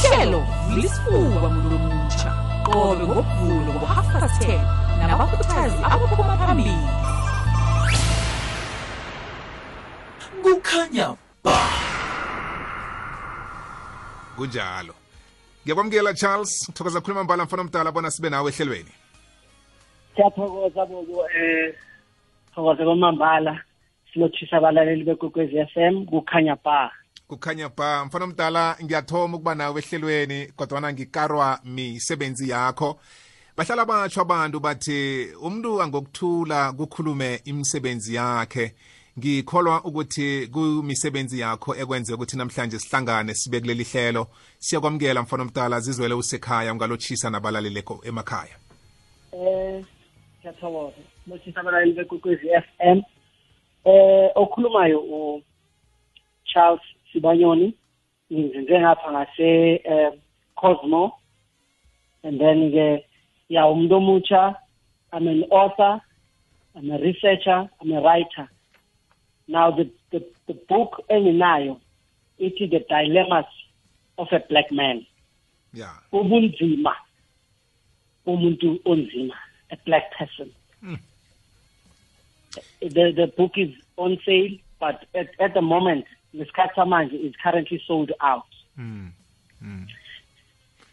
ihlelo vulisifuba mlomutsha qobe ngovulo ngo-half past 10 nabakhuthazi abaphuma phambili. Kukhanya kunjalo. Ngiyakwamukela charles thokoza khuluma mbala mfana omdala bona sibe nawe ehlelweni. Siyathokoza bobo eh thokoza kwamambala silothisa abalaleli bekwekwezi FM kukhanya ba kukhanya ba mfana omdala ngiyathoma ukuba nawe ehlelweni kodwana ngikarwa misebenzi yakho. Bahlala batsho abantu bathi umuntu angokuthula kukhulume imisebenzi yakhe. Ngikholwa ukuthi kumisebenzi yakho ekwenze ukuthi namhlanje sihlangane sibe kuleli hlelo. Siyakwamukela mfana omdala zizwele usekhaya ungalotshisa nabalaleleko emakhaya. Eh siyathokoza silothisa abalaleli bekwekwezi FM eh okhulumayo u Charles Sibanyoni ngizinze ngapha ngase eh, Cosmo and then ke ya umuntu omutsha I'm an author I'm a researcher I'm a writer. Now the the, the book enginayo ithi the dilemmas of a black man. Ya ubunzima umuntu onzima a black person. The the book is on sale but at, at the moment ngesikhathi samanje is currently sold out mm. Mm.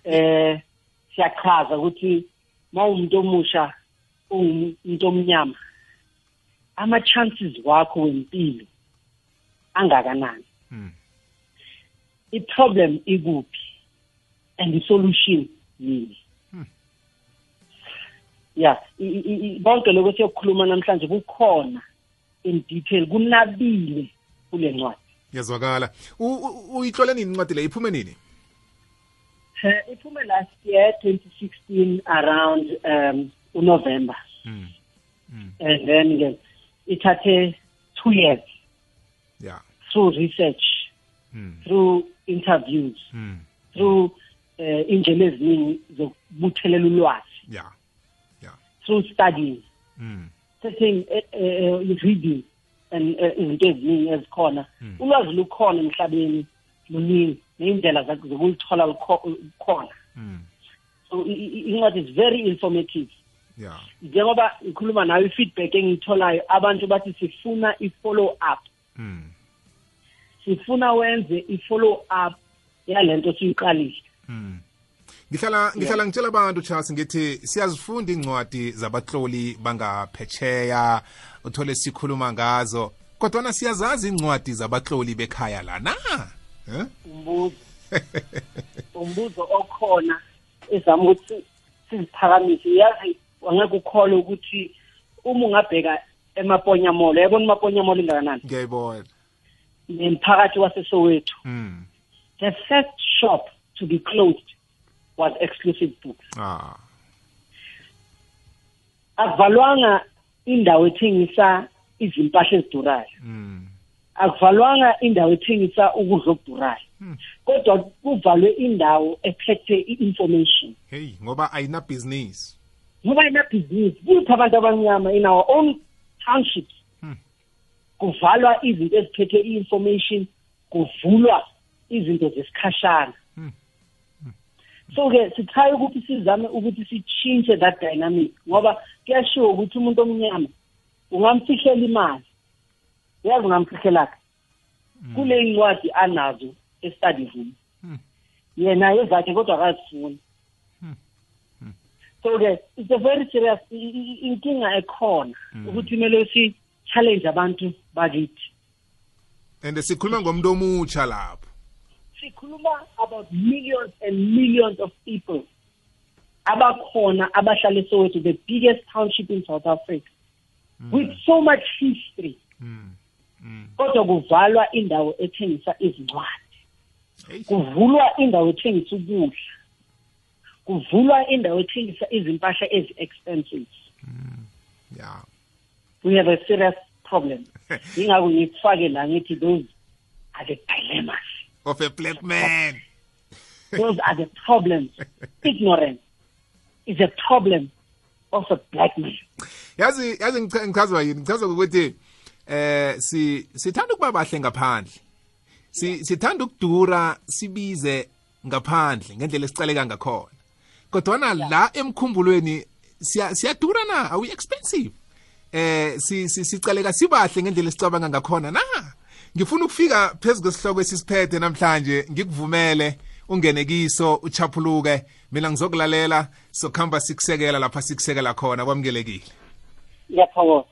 eh siyachaza ukuthi mawumuntu omusha umuntu omnyama ama chances wakho wempilo angakanani Mm. i-problem ikuphi and i-solution yini ya i- i- i- bonke lokho siyokukhuluma namhlanje kukhona in detail kunabile kule ncwadi yazwakala U- u- uyitlole nini incwadi le? Iphume nini? Eh, iphume last year 2016 around um unovember. Mm. and then ke ithathe two years. Ya. Through research. Mm. through interviews. Mm. through uh, indlela eziningi zokubuthelela ulwazi. Ya. Ya. Through studying. Mm. setting uh, uh, reading and uh, izinto eziningi ezikhona. Ulwazi lukhona emhlabeni luningi ney'ndlela zak- zokulithola lukho- lukhona mm. so i- i- incwadi is very informative. Ya njengoba ngikhuluma nayo i-feedback engiyitholayo abantu bathi sifuna i-follow up. Mm. sifuna wenze i-follow up yalento siyiqalile Mm. ngihlala ngihlala ngitshela abantu Charles ngithi siyazifunda incwadi zabatloli bangaphetsheya uthole sikhuluma ngazo kodwa siyazazi incwadi zabatloli bekhaya lana umbuzo. Umbuzo okhona ezama ukuthi siziphakamise yazi wangeke ukhole ukuthi uma ungabheka emaponyamolo yabona amaponyamolo ingakanani? Ngiyayibona. Nemphakathi waseSoweto mm. the first shop to be closed was exclusive books. Ah. Akuvalwanga indawo ethengisa izimpahla ezidurayo mm. akuvalwanga indawo ethengisa ukudla okudurayo Hmm. kodwa kuvalwe indawo ephethe i-information hey ngoba ayina business ngoba inabhizinisi kuthi abantu abamnyama in our own townships Hmm. kuvalwa izinto eziphethe i-information kuvulwa izinto zesikhashana. So-ke sithaye ukuthi sizame ukuthi sitshintshe that dynamic ngoba kuyashiwo ukuthi umuntu omnyama ungamfihlela imali. Uyazi ungamfihlelaphi? Kule ncwadi anazo e-study room Hmm. yena ezakhe kodwa akazifuni. So-ke it's a very serious inkinga ekhona ukuthi kumele si-challenge abantu bakithi. And sikhuluma ngomuntu omutsha lapho. Sikhuluma about millions and millions of people abakhona abahlala eSoweto the biggest township in South Africa with so much history. Mm. Mm. kodwa kuvalwa indawo ethengisa izincwadi. Hey. kuvulwa indawo ethengisa ukudla. Kuvulwa indawo ethengisa izimpahla ezi-expensive yeah. We have a serious problem. Yingakho ngikufake la ngithi those are the dilemmas. Of a black man. Those are the problems. Ignorance is a problem of a black man. Yazi yazi ngicha- ngichazwa yini? Ngichazwa ukuthi eh si sithanda ukuba bahle ngaphandle. Si sithanda ukudura sibize ngaphandle ngendlela esicaleka ngakhona. Kodwana la emkhumbulweni siya- siyadura na? Awu expensive. Eh si si- sicaleka sibahle ngendlela esicabanga ngakhona na? Ngifuna ukufika phezu kwesihloko esisiphethe namhlanje ngikuvumele ungene kiso uchaphuluke. Mina ngizokulalela sokuhamba sikusekela lapha sikusekela khona kwamukelekile. Ngiyathokoza.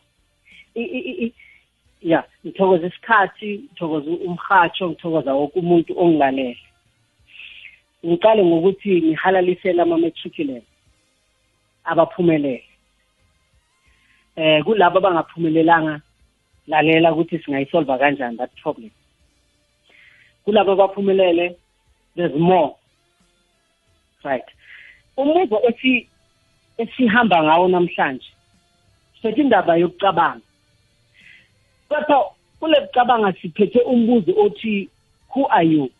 Ya ngithokoza isikhathi ngithokoza umhatsho ngithokoza wonke umuntu ongilalele. Ngiqale ngokuthi ngihalalisele ama-matriculant abaphumelele. Eh kulabo abangaphumelelanga lalela ukuthi singayisolva kanjani that problem. Kulabo abaphumelele there's more. Right. Umuzwa esi esihamba ngawo namhlanje siphethe indaba yokucabanga. Kodwa kule kucabanga siphethe umbuzo othi who are you?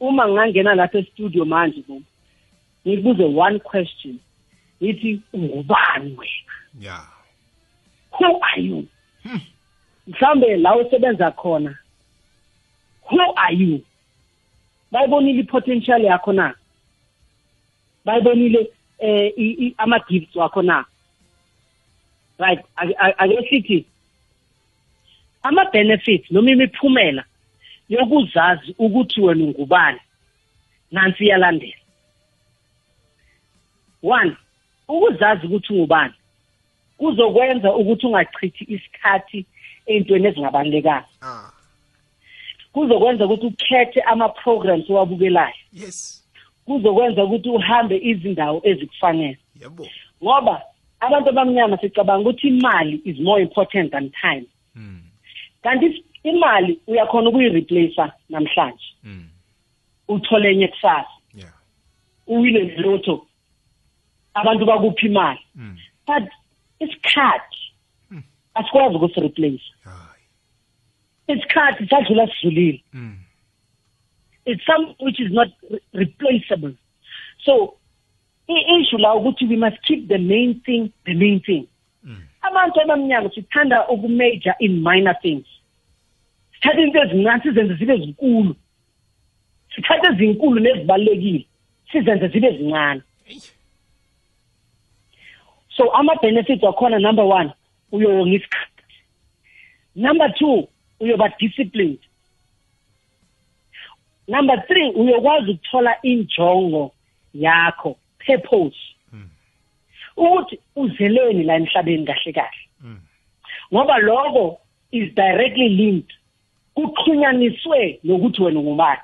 Uma ngangena lapha e-studio manje bo ngikubuze one question ngithi ungubani wena? Ya who are you? Mhlambe la usebenza khona who are you? Bayibonile i-potential yakho na? Bayibonile i- ama-gifts wakho na? Right ake sithi ama-benefits noma imiphumela yokuzazi ukuthi wena ungubani nansi iyalandela. One ukuzazi ukuthi ungubani kuzokwenza ukuthi ungachithi isikhathi ey'ntweni ezingabalulekanga. Ah. Kuzokwenza ukuthi ukhethe ama-programs owabukelayo. Yes. Kuzokwenza ukuthi uhambe izindawo ezikufanele. Yebo. Ngoba abantu abamnyama sicabanga ukuthi imali is more important than time. Mm kanti imali uyakhona ukuyi-replace namhlanje. Mm uthole enye kusasa. Yeah. Uwile lotho abantu bakuphi imali? Mm but isikhathi asikwazi ukusi-replace isikhathi sadlula sidlulile mm it's something which is not re- replaceable. So, i-issue la ukuthi we must keep the main thing the main thing. Abantu abamnyama sithanda ukumajor in minor things. Sithatha into ezincane sizenze zibe zinkulu. Sithatha ezinkulu nezibalulekile sizenze zibe zincane. So ama-benefits wakhona number one uyonga isikhathi. Number two uyoba disciplined. Number three uyokwazi ukuthola injongo yakho purpose. Ukuthi uzeleni la emhlabeni kahle kahle. Ngoba lokho is directly linked kuxhunyaniswe nokuthi wena ungubani.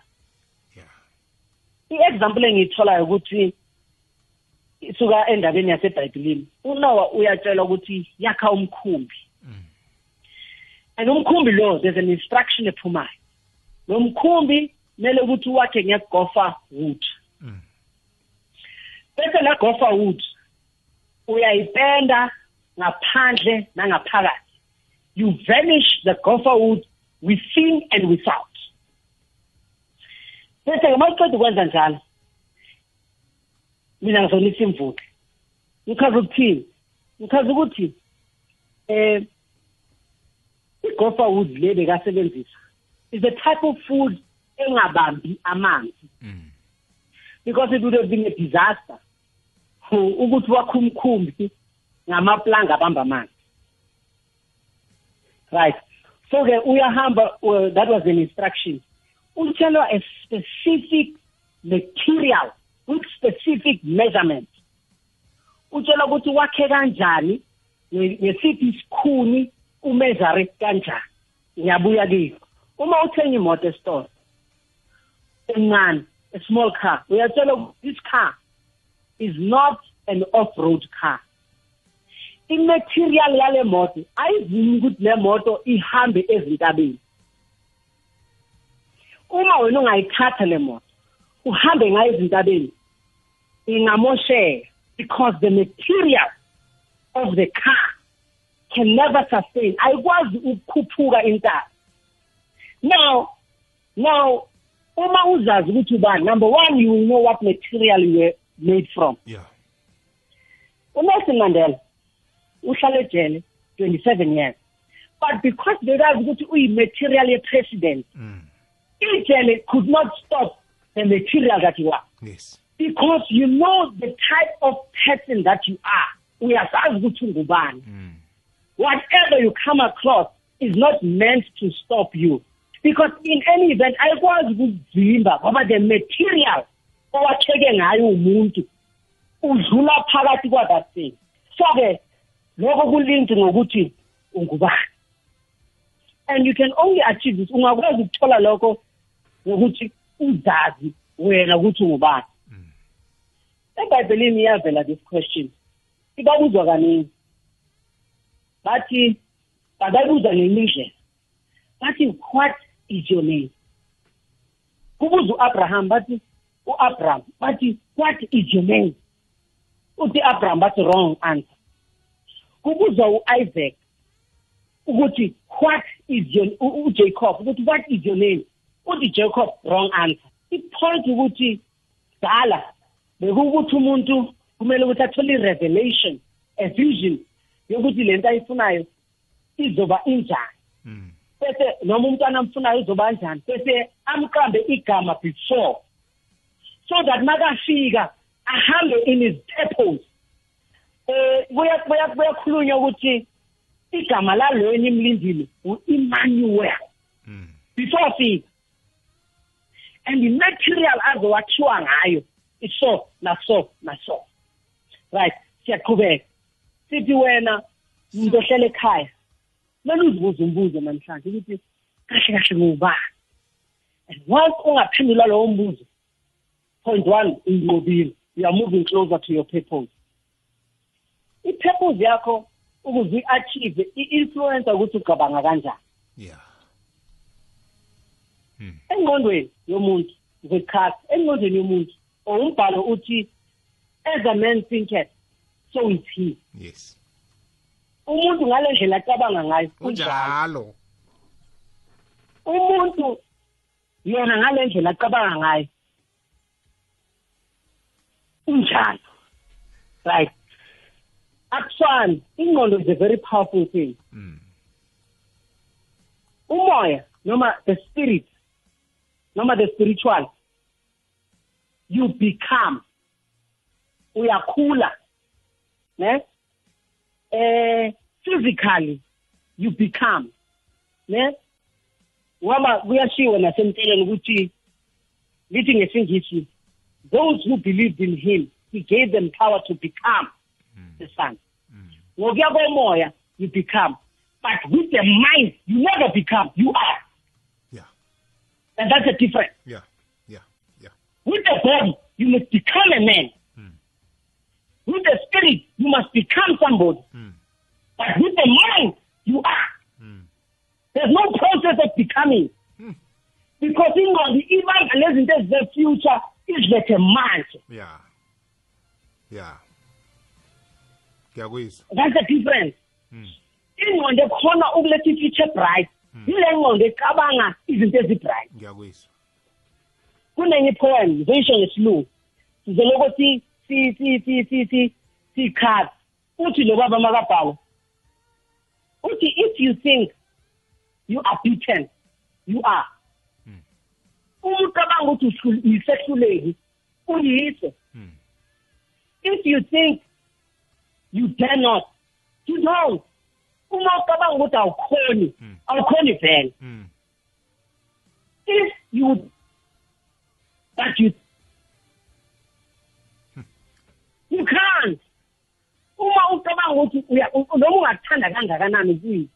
I-example engiyitholayo ukuthi isuka endabeni yaseBhayibhelini. uNoah uyatshelwa ukuthi yakha umkhumbi. And umkhumbi lo there's an instruction ephumayo. Lo mkhumbi kumele ukuthi wakhe ngegofa wood. Mm. Bese la gofa wood uyayipenda ngaphandle nangaphakathi. You vanish the gopher wood within and without. Bese ngamaqeda ukwenza njalo. Mina ngizonisa imvuke. Ngikhaza ukuthini? Ngikhaza ukuthi eh igopher wood le bekasebenzisa is a type of food engabambi amanzi. Mm. Because it would have been a disaster ukuthi wakhe umkhumbi ngamaplanga abamba amanzi. Right. So ke uyahamba uh, that was an instruction. Utshelwa a specific material with specific measurement utshelwa ukuthi wakhe kanjani ngesiphi isikhuni umezare kanjani. Ngiyabuya kiyo uma uthenga imoto esitolo encane a small car uyatshelwa ukuthi this car is not an off-road car. Imaterial yale moto ayivumi ukuthi le moto ihambe ezintabeni. Uma wena ungayithatha le moto uhambe ngayo ezintabeni. Ingamosheka because the material of the car can never sustain. Ayikwazi ukukhuphuka intaba. Now now uma uzazi ukuthi ubani number one you will know what material you were made from. Yeah. uNelson Mandela uhlala ejele 27 years but because bekazi ukuthi uyimaterial ye-president mm. ijele could not stop the material that you are. Yes. Because you know the type of person that you are. Uyazazi ukuthi ungubani. Mm. Whatever you come across is not meant to stop you. Because in any event ayikwazi ukukuvimba ngoba the material owakheke ngayo umuntu udlula phakathi kwa thing. So ke lokho kulinki ngokuthi ungubani. And you can only achieve this. Ungakwazi ukuthola lokho ngokuthi uzazi wena ukuthi ungubani? Ebhayibhelini iyavela this question. Ibabuzwa kaningi. Bathi bakabuza ngenye indlela bathi what is your name? Kubuza u-abraham bathi u-abraham. Bathi what is your name? Uthi abraham bathi wrong answer. Kubuzwa u-isaac ukuthi what is your u- ujacob ukuthi what is your name? Uthi jacob wrong answer. Ipoint ukuthi dala bekukuthi umuntu kumele ukuthi athole i-revelation a vision yokuthi lento ayifunayo izoba injani. Bese noma umntwana amfunayo uzoba kanjani bese amqambe igama before. So that makafika ahambe in his purpose eh kuya kuya kuyakhulunywa ukuthi igama lalo enimlindile u-Emmanuel before afika and the material azowakhiwa ngayo iso naso naso. Right siyaqhubeka. Sithi wena umuntu ohlele ekhaya kumele uzibuze umbuzo namhlanje ukuthi kahle kahle ngubani? And once ungaphendula lowo mbuzo point one uyinqobile. You are moving closer to your purpose. I-purpose yakho ukuze uyi-achieve i-influence ukuthi ucabanga kanjani? Yeah. Engqondweni yomuntu ngekhasi engqondweni yomuntu or umbhalo uthi as a man thinketh so is he. Yes. Umuntu ngale ndlela acabanga ngayo unjalo unjalo umuntu yena ngale ndlela acabanga ngayo unjalo right. Akuswani ingqondo is a very powerful thing. Mm. umoya noma the spirit noma the spiritual you become uyakhula ne? Eh physically you become ne? Ngoba kuyashiwo nasemteleni ukuthi lithi ngesingisi those who believed in him he gave them power to become the son. Ngokuya komoya you become but with the mind you never become you are and that's a difference. Yeah. Yeah. Yeah. With the body you must become a man. With the spirit you must become somebody. Mm. but with the mind you are. There's no process of becoming. Because ingqondo ibanga lezinto ezize-future izilethe manje yeah. Yeah. Ngiyakuyizwa that's the difference. Ingqondo ekhona ukuletha i-future bright. Yile ngqondo ecabanga izinto ezi-bright. Ngiyakuyizwa kunenye ipoem ngizoyisho ngesilungu sizoloko si si si si si si sikhapha uthi lo baba makabhala uthi if you think you are beaten you are. Umuntu abanga ukuthi usul- uyisehluleki uyise. If you think you dare not you don't. Uma ucabanga ukuthi awukhoni awukhoni vele. Mm. if you but you you can't. Uma ucabanga ukuthi noma ungakuthanda kangakanani kuyi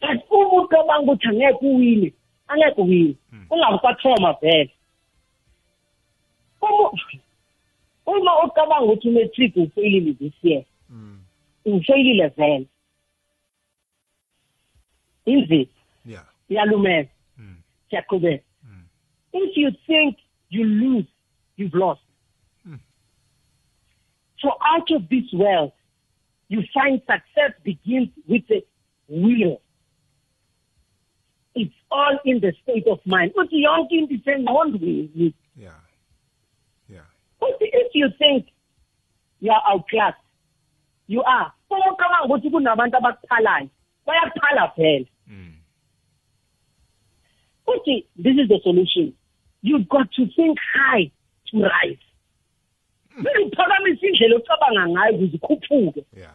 but uma ucabanga ukuthi angeke uwine angeke uwine ungabe usathoma vele. Uma ucabanga ukuthi umetric ufeyilile this year ufeyilile vele. Inzipho yeah. Iyalumeza Mm. siyaqhubeka if you think you lose you've lost. So out of this world you find success begins with the will. It's all in the state of mind. Uthi yonke into isengqondweni yeah. Yeah. Uthi if you think you are outclassed you are. Uma ucabanga ukuthi kunabantu abakuphalayo bayakuphala vele Mm. uthi this is the solution. You've got to think high to rise. Hmm. Kumele uphakamisa indlela ocabanga ngayo ukuze ukhuphuke yeah.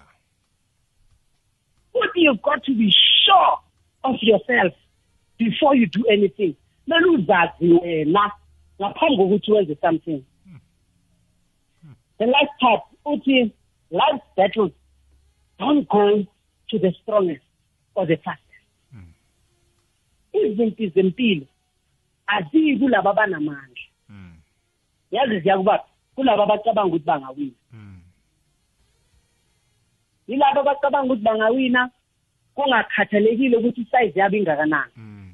Futhi you've got to be sure of yourself before you do anything. Kumele uzazi wena ngaphambi kokuthi wenze something. Hmm. Hmm. The last part uthi life battles don't go to the strongest or the fastest izimpi zempilo aziyi kulabo abanamandla. Mm yazi ziyakuba kulabo abacabanga ukuthi bangawina. Mm yilabo abacabanga ukuthi bangawina kungakhathalekile ukuthi isize yabo ingakanani. Mm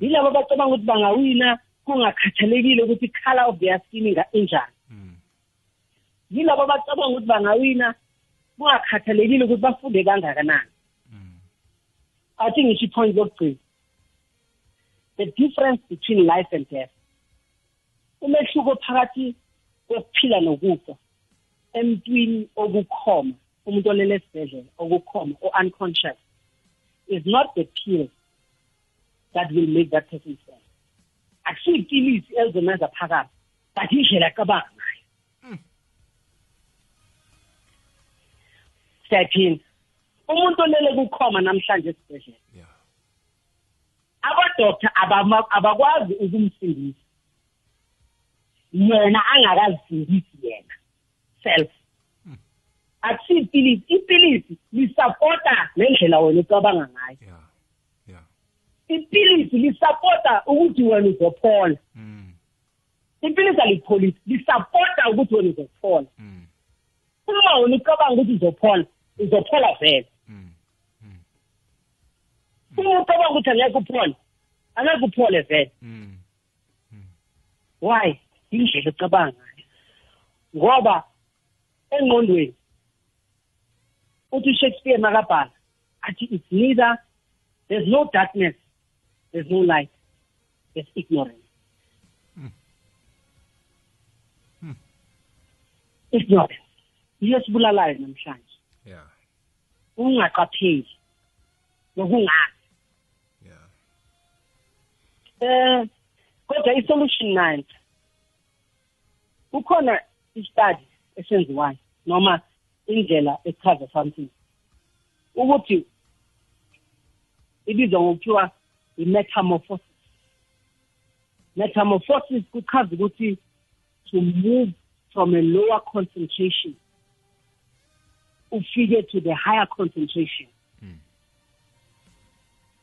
yilabo abacabanga ukuthi bangawina kungakhathalekile ukuthi i-color of their skin injani. Yilabo abacabanga ukuthi bangawina kungakhathalekile ukuthi bafunde kangakanani. Athi ngisho ipoint lokugcina the difference between life and death. Umehluko phakathi kokuphila nokufa emntwini okukhoma umuntu olele esibhedlela okukhoma o-unconscious is not the pill that will make that person fall akusiyipilisi elizomenza phakathi but indlela acabanga ngayo. Siyaphinda umuntu olele kukhoma namhlanje esibhedlela abama- abakwazi ukumsindisa yena angakazisindisi yena self. Akusiyipilisi ipilisi lisapota nendlela wena ucabanga ngayo. Ipilisi lisapota ukuthi wena uzophola. Mm. Ipilisi alipholisi lisapota ukuthi wena uzophola. Mm. Uma wena ucabanga ukuthi uzophola uzophola vele. Ucabanga ukuthi angeke uphole. Angeke uphole vele. Why? Indlela ecabanga ngayo. Ngoba engqondweni uthi Shakespeare makabhala athi it's neither there's no darkness there's no light there's ignorance. Ignorance. Yiyo sibulalayo namhlanje. Yeah. Ungaqapheli nokungazi eh kodwa isolution nayo kukhona istudy esenziwayo noma indlela echaza something. Ukuthi ibizwa ngokuthiwa i-metamorphosis. Metamorphosis kuchaza ukuthi to move from a lower concentration ufike to the higher concentration.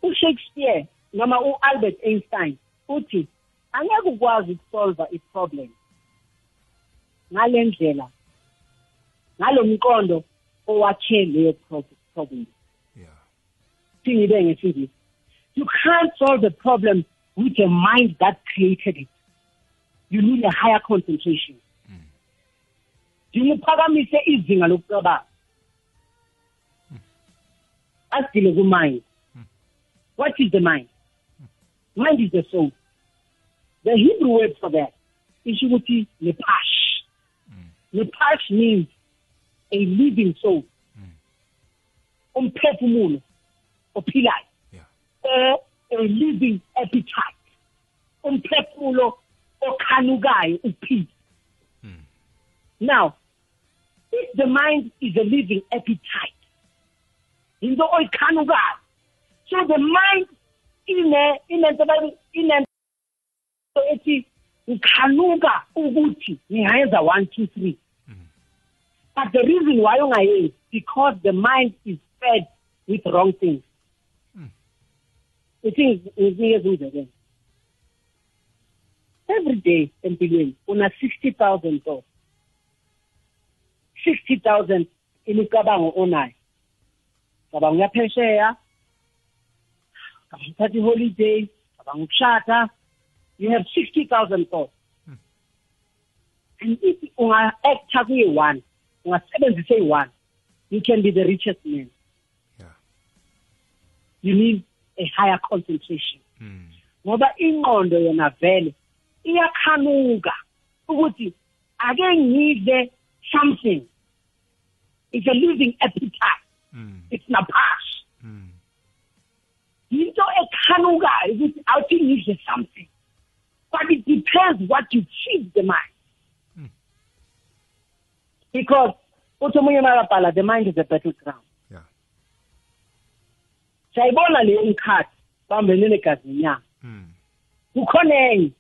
uShakespeare noma uAlbert Einstein uthi angeke ukwazi ukusolve iproblem. Ngalendlela ngalomqondo owakhe leyo pro- problem. Yeah. Singibe ngesingisi you can't solve the problem with a mind that created it. You need a higher concentration. Hmm. Dingiphakamise izinga lokucabanga hmm. asidile ku-mind. Hmm. What is the mind mind is the soul the hebrew word for that is isho ukuthi nepash. Mm. Nepash means a living soul. Mm. Umphefumulo ophilayo. Yeah. Or a living appetite umphefumulo okhanukayo ukuphila mm. now if the mind is a living appetite into oyikhanukayo. So the mind ine inento inento ethi ngikhanuka ukuthi ngingayenza one two three. But the reason why ungayenzi because the mind is fed with wrong things. Ithi nginikeza umzekelo. Every day empilweni una 60000 thoughts 60000 imicabango onayo. Cabanga uyaphesheya cabanga uthatha iholiday cabanga ukushada you have 60000 thoughts and if unga-acta kuyi-one ungasebenzisa eyi-one you can be the richest man. Yeah. You need a higher concentration. Mm ngoba ingqondo yona vele iyakhanuka ukuthi ake ngidle something. It's a losing appetite. Mm it's napash mm into ekhanukayo ukuthi awuthi ngidle something but it depends what you feed the mind. Because uthi omunye makabhala the mind is a battleground. Yeah. Siyayibona leyo mkhathi bambene negazi inyama mm. kukhona enye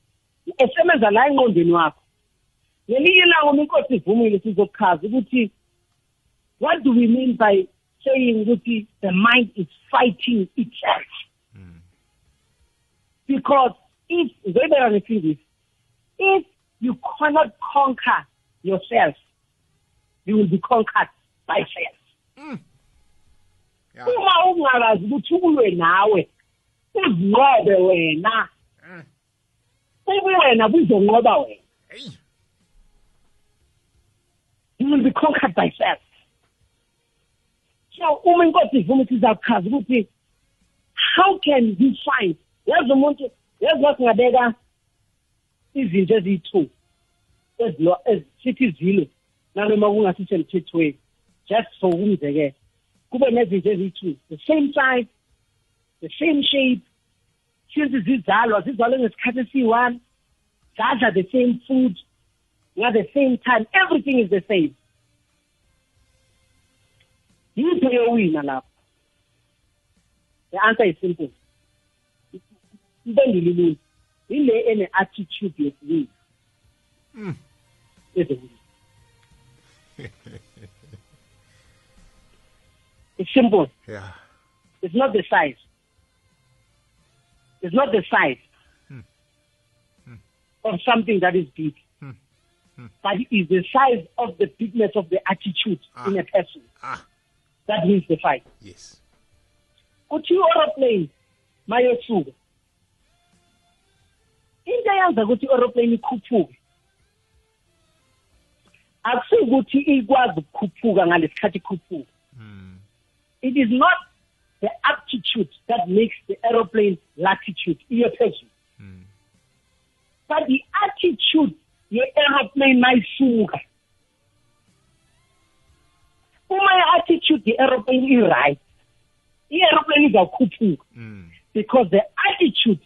esebenza la engqondweni wakho. Ngelinye ilanga uma inkosi ivumile sizochaza ukuthi what do we mean by saying ukuthi the mind is fighting itself. Hmm. Because if ngizoyibeka ngesingisi if you cannot conquer yourself you will be conquered by self hmm. yeah. Uma ungakazi ukuthi ulwe nawe uzinqobe wena. Hmm. Ubuwena buzonqoba wena. You will be conquered by self so uma inkosi ivuma ukuthi izawuchaza ukuthi how can you find? Yazi umuntu yazi masingabeka izinto eziyi-two sithi zilo nanoma kungasisemthethweni just for ukumzekela kube nezinto eziyi-two the same size the same shape. Since zizalwa zizalwe ngesikhathi esiyi-one zadla the same food. At the same time. Everything is the same yiphi eyowina lapho. The answer is simple. Impendula ilula yile ene-attitude yokuwina Mm. ezewina it's simple. Yeah. It's not the size. It's not the size of something that is big. But it is the size of the bigness of the attitude Ah. in a person. Ah that wins the fight. yes Kuthi i-aeroplane mayosuka. Into eyenza ukuthi i-aeroplane ikhuphuke akusikuthi ikwazi ukukhuphuka ngalesikhathi ikhuphuka. mm. It is not the aptitude that makes the aeroplane latitude iye phezulu. Mm. but the attitude ye-aeroplane mayisuka uma i-attitude ye-aeroplane i-right i-aeroplane izawukhuphuka Mm. because the attitude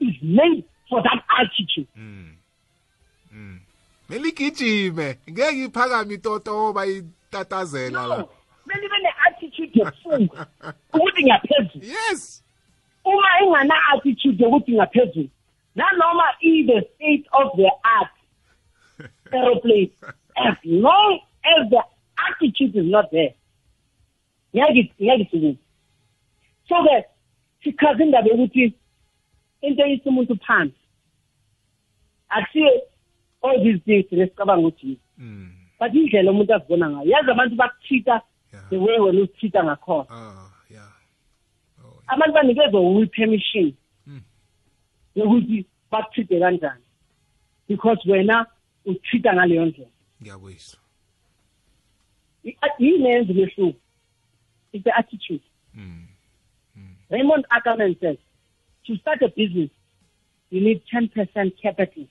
is made for that altitude Mm. Mm. meligijime ngeke iphakame itoto bayitatazela la. Belibe ne-attitude yokufunga ukuthi ngiyaphezulu yes. Uma ingana-attitude yokuthi ngaphezulu nanoma i-the state of the art aeroplane as long as the attitude is not there. Ngeke ngeke sikuze so-ke sichaza indaba yokuthi into eyisa umuntu phansi. Akusiyo all these things lesicabanga ukuthi yizo. mm. but indlela umuntu azibona ngayo yazi abantu bakuthita Yeah. the way wena uzithita ngakhona. Ah yeah. Oh abantu banikezwa will permission Mm. yokuthi bakuthide kanjani. Because wena uthita ngaleyo ndlela. Ngiyabuyisa I- yini eyenza umehluko it's the attitude mm. raymond ackerman says to start a business you need 10% capital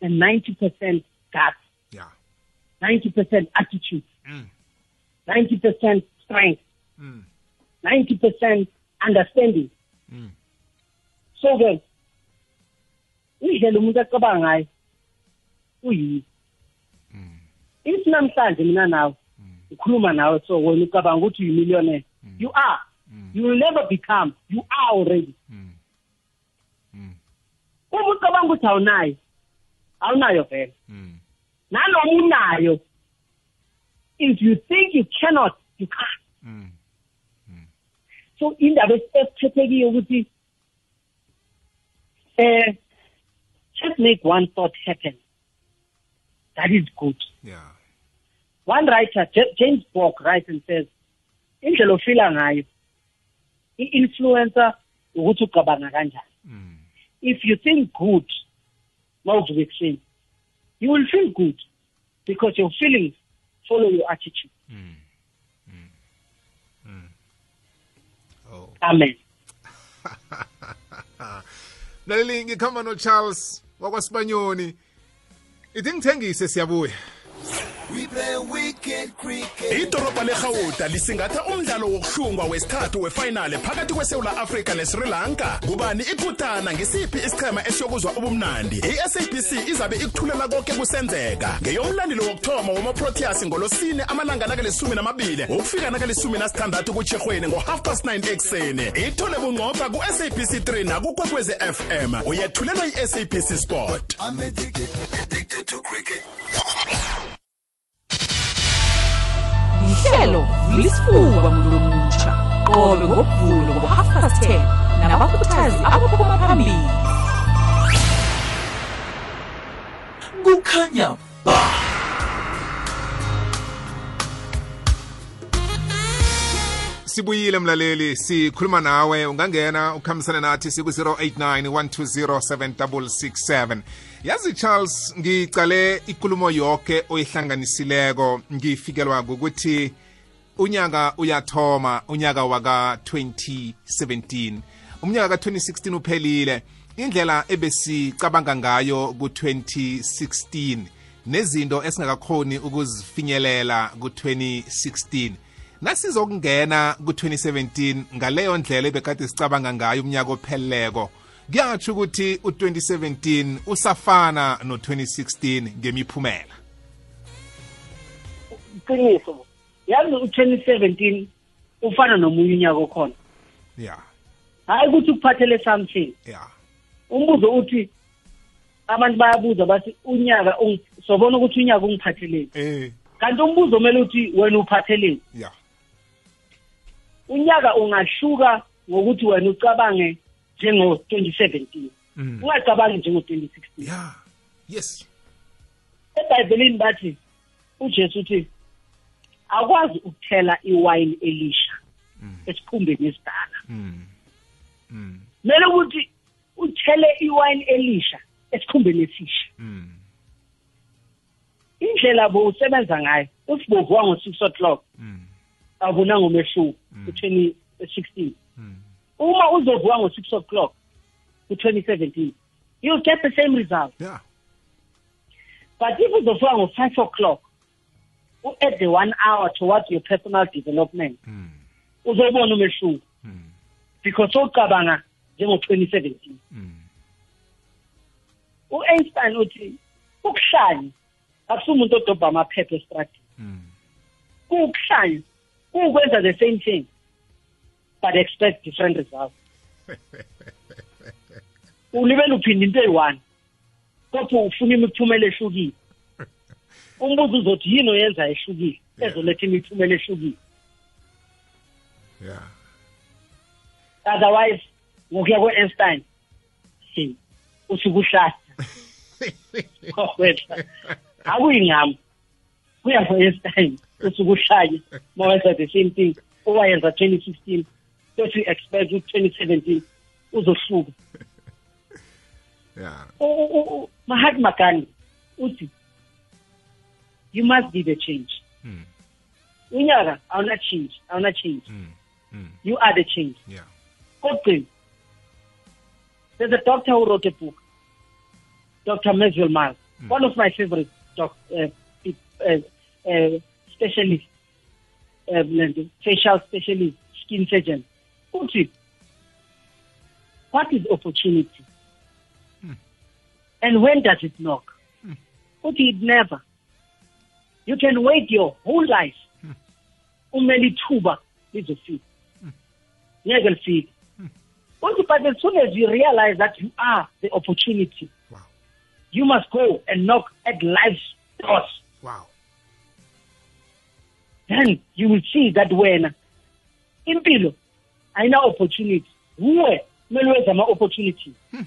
and 90% guts yeah 90% attitude mm. 90% strength Mm. 90% understanding Mm. so ke indlela umuntu acabanga ngayo Mm. If namhlanje mina nawe ngikhuluma nawe so wena ucabanga ukuthi uyimillionaire you are you will never become you are already Mm. Mm. uma ucabanga ukuthi awunayo awunayo vele Mm. nanoma unayo if you think you cannot you can't Mm. so indaba esiphethekiyo ukuthi eh just make one thought happen that is good yeah one writer J- James Bork writes and says indlela ofila ngayo i-influencer ukuthi ucabanga kanjani mm. if you think good mawuvuka ekuseni you will feel good because your feelings follow your attitude Mm. Mm. Mm. oh amen mlaleli ngikhamba no-charles wakwasibanyoni ithi ngithengise siyabuya idorobha lerhawuda lisingatha umdlalo wokuhlungwa wesithathu wefinale phakathi kwesewula afrika nesri lanka. Kubani ikutana ngisiphi isichema esiyokuzwa ubumnandi? I-sabc izabe ikuthulela konke kusenzeka. Ngeyomlandeli wokuthoma wamaproteas ngolosine amalanga nakalisumi namabili ukufika nakalisumi nasithandathu kutshirhweni ngo-half past 9 ekuseni. Ithole bunqopha ku-sabc 3 nakukwekwezi fm uyethulelwa i-sabc sport. Lihlelo vulisifuba mlumutsha qobe ngokuvulo ngo-half past 10 nabakhuthazi abaphuma phambili kukhanya ba. Sibuyile mlaleli sikhuluma nawe. Ungangena ukhambisane nathi siku-089 1207667 yazi charles ngicale ikulumo yoke oyihlanganisileko ngifikelwa ukuthi unyaka uyathoma unyaka waka-2017 umnyaka ka-2016 uphelile. Indlela ebesicabanga ngayo ku-2016 nezinto esingakakhoni ukuzifinyelela ku-2016 nasizokungena ku-2017 ngaleyo ndlela ebekade sicabanga ngayo umnyaka opheleleko. Kuyatsho ukuthi u-2017 usafana no-2016 ngemiphumela. Qiniso yazi u-2017 ufana nomunye unyaka okhona. Ya. Hayi ukuthi ukuphathele something. Ya. Umbuzo uthi abantu bayabuza bathi unyaka sobona ukuthi unyaka ungiphatheleni? Eh kanti umbuzo kumele uthi wena uphatheleni? Ya. Unyaka ungahluka ngokuthi wena ucabange njengo-2017 Mm. ungacabangi njengo-2016 ya yes ebhayibhelini bathi ujesu uthi akwazi ukuthela iwayini elisha esikhumbeni esidala mm. Mm. kumele ukuthi uthele iwayini elisha esikhumbeni esisha Mm. indlela bowusebenza ngayo uthi bovuka ngo-six o'clock Mm. abonanga umehluko ku-twenty sixteen Mm. Uma uzovuka ngo-six o'clock ku-twenty seventeen you'll get the same result ya but if uzovuka ngo-five o'clock u-add the one hour towards your personal development Mm. uzobona umehluko Mm. because sowucabanga njengo-twenty seventeen Mm. u-einstein uthi ukuhlanya akusi umuntu odobha amaphepha estradini Mm. kuwukuhlanya kuwukwenza the same thing but expect different results. Ulibele uphinde into eyi-one? Kodwa ufuna imiphumela ehlukile. Umbuzo uzothi yini oyenza ehlukile? Ezoletha imiphumela ehlukile. Ya otherwise ngokuya kwe-einstein usuke uhlahla wetha akuyingqamo kuya ngo-einstein usuke uhlanye ma wenza the same thing owayenza 2016 bethi expect ukuthi 2017 uzohluka. Ya U- u- u- mahatma gandhi uthi you must be the change. Mm. unyaka awuna change awuna change. Mm. Mm. you are the change. Ya kokugcina there's a doctor who wrote a book dr meswell miles one of my favorite doc, uh, uh, uh, specialist uh, facial specialist skin surgeon uthi what is opportunity? Hmm. And when does it knock? Hmm. Uthi it never. You can wait your whole life. Hmm. Umele ithuba lizofika. Ngeke lifike. Uthi but as soon as you realize that you are the opportunity wow. you must go and knock at life's doors. Wow. Then you will see that wena impilo ayina opportunity. Uwe kumele wenze ama-opportunities hmm.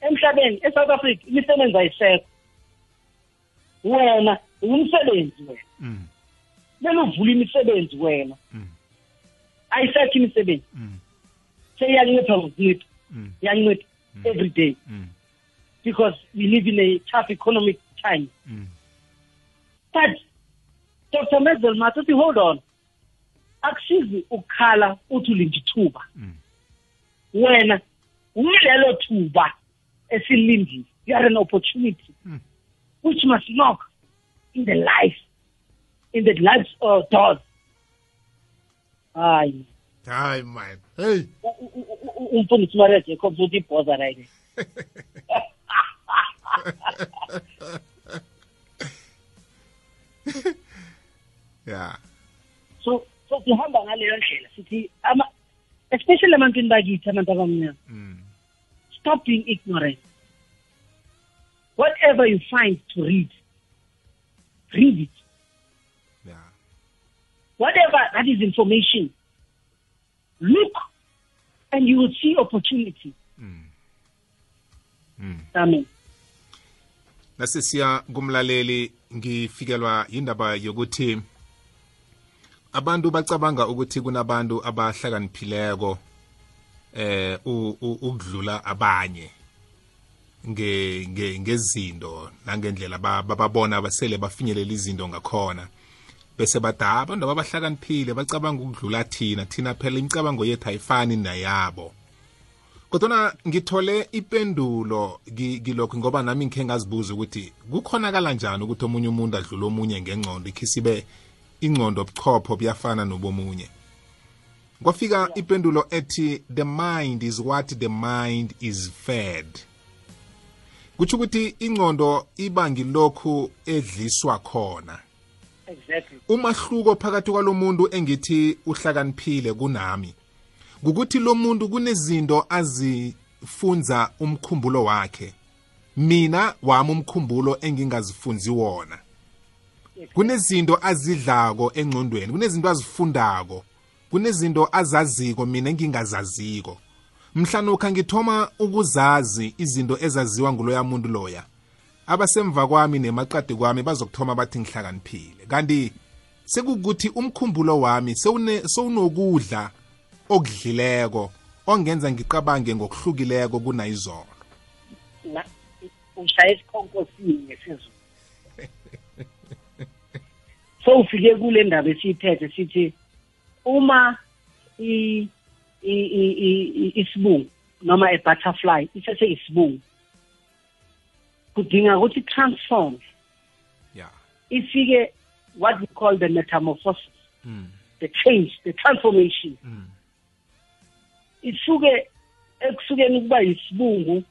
emhlabeni e-south africa imisebenzi ayisekho. Wena ungumsebenzi wena. Hmm. Kumele uvule imisebenzi wena. Mm. ayisekho imisebenzi. Hmm. Seyiyancipha ngokuncipha. Iyancipha every day. Because we live in a tough economic time. But dr mesel matuthi hold on akusizi ukukhala uthi ulinda ithuba Mm. wena uyilelo thuba esilindile. You are an opportunity. Mm. which must knock in the life in the lives of doors. Hayi. Hayi man. Hey. U- u- u- u- umfundisi umaria jacobs uthi ibhoza right yeah. so so sihamba ngaleyo ndlela sithi ama especially ebantwini bakithi abantu abamnyama mm. stop being ignorant whatever you find to read read it yeah whatever that is information look and you will see opportunity mm. Mm. amen nasisiya kumlaleli ngifikelwa indaba yokuthi abantu bacabanga ukuthi kunabantu abahlakaniphileko eh ukudlula abanye nge nge ngezinto nangendlela ba- bababona basele bafinyelela izinto ngakhona. Bese bada abantu ababahlakaniphile bacabanga ukudlula thina thina phela imicabango yethu ayifani nayabo kodwana ngithole ipendulo ki- kilokhu ngoba nami ngikhe ngazibuza ukuthi kukhonakala njani ukuthi omunye umuntu adlule omunye ngengcondo ikhisibe ingcondo buchopho buyafana nobomunye. Kwafika ipendulo ethi the mind is what the mind is fed. Kutsho ukuthi ingcondo iba ngilokhu edliswa khona. Exactly. Umahluko phakathi kwalomuntu engithi uhlakaniphile kunami ukuthi lo muntu kunezinto azifunza umkhumbulo wakhe. Mina wami umkhumbulo engingazifunzi wona. Kunezinto azidlako engcondweni kunezinto azifundako kunezinto azaziko mina engingazaziko. Mhlanokha ngithoma ukuzazi izinto ezaziwa nguloya muntu loya abasemva kwami nemaqadi kwami bazokuthoma bathi ngihlakaniphile. Kanti sekukuthi umkhumbulo wami sewunokudla okudlileko ongenza ngiqabange ngokuhlukileko kunayizolo. Na- ushaya esikhonkosini ngesizulu? So ufike kule ndaba esiyiphethe sithi uma isibungu noma a butterfly isese isibungu kudinga ukuthi transform yeah ifike what we call the metamorphosis mm. the change the transformation Mm. isuke ekusukeni ukuba yisibungu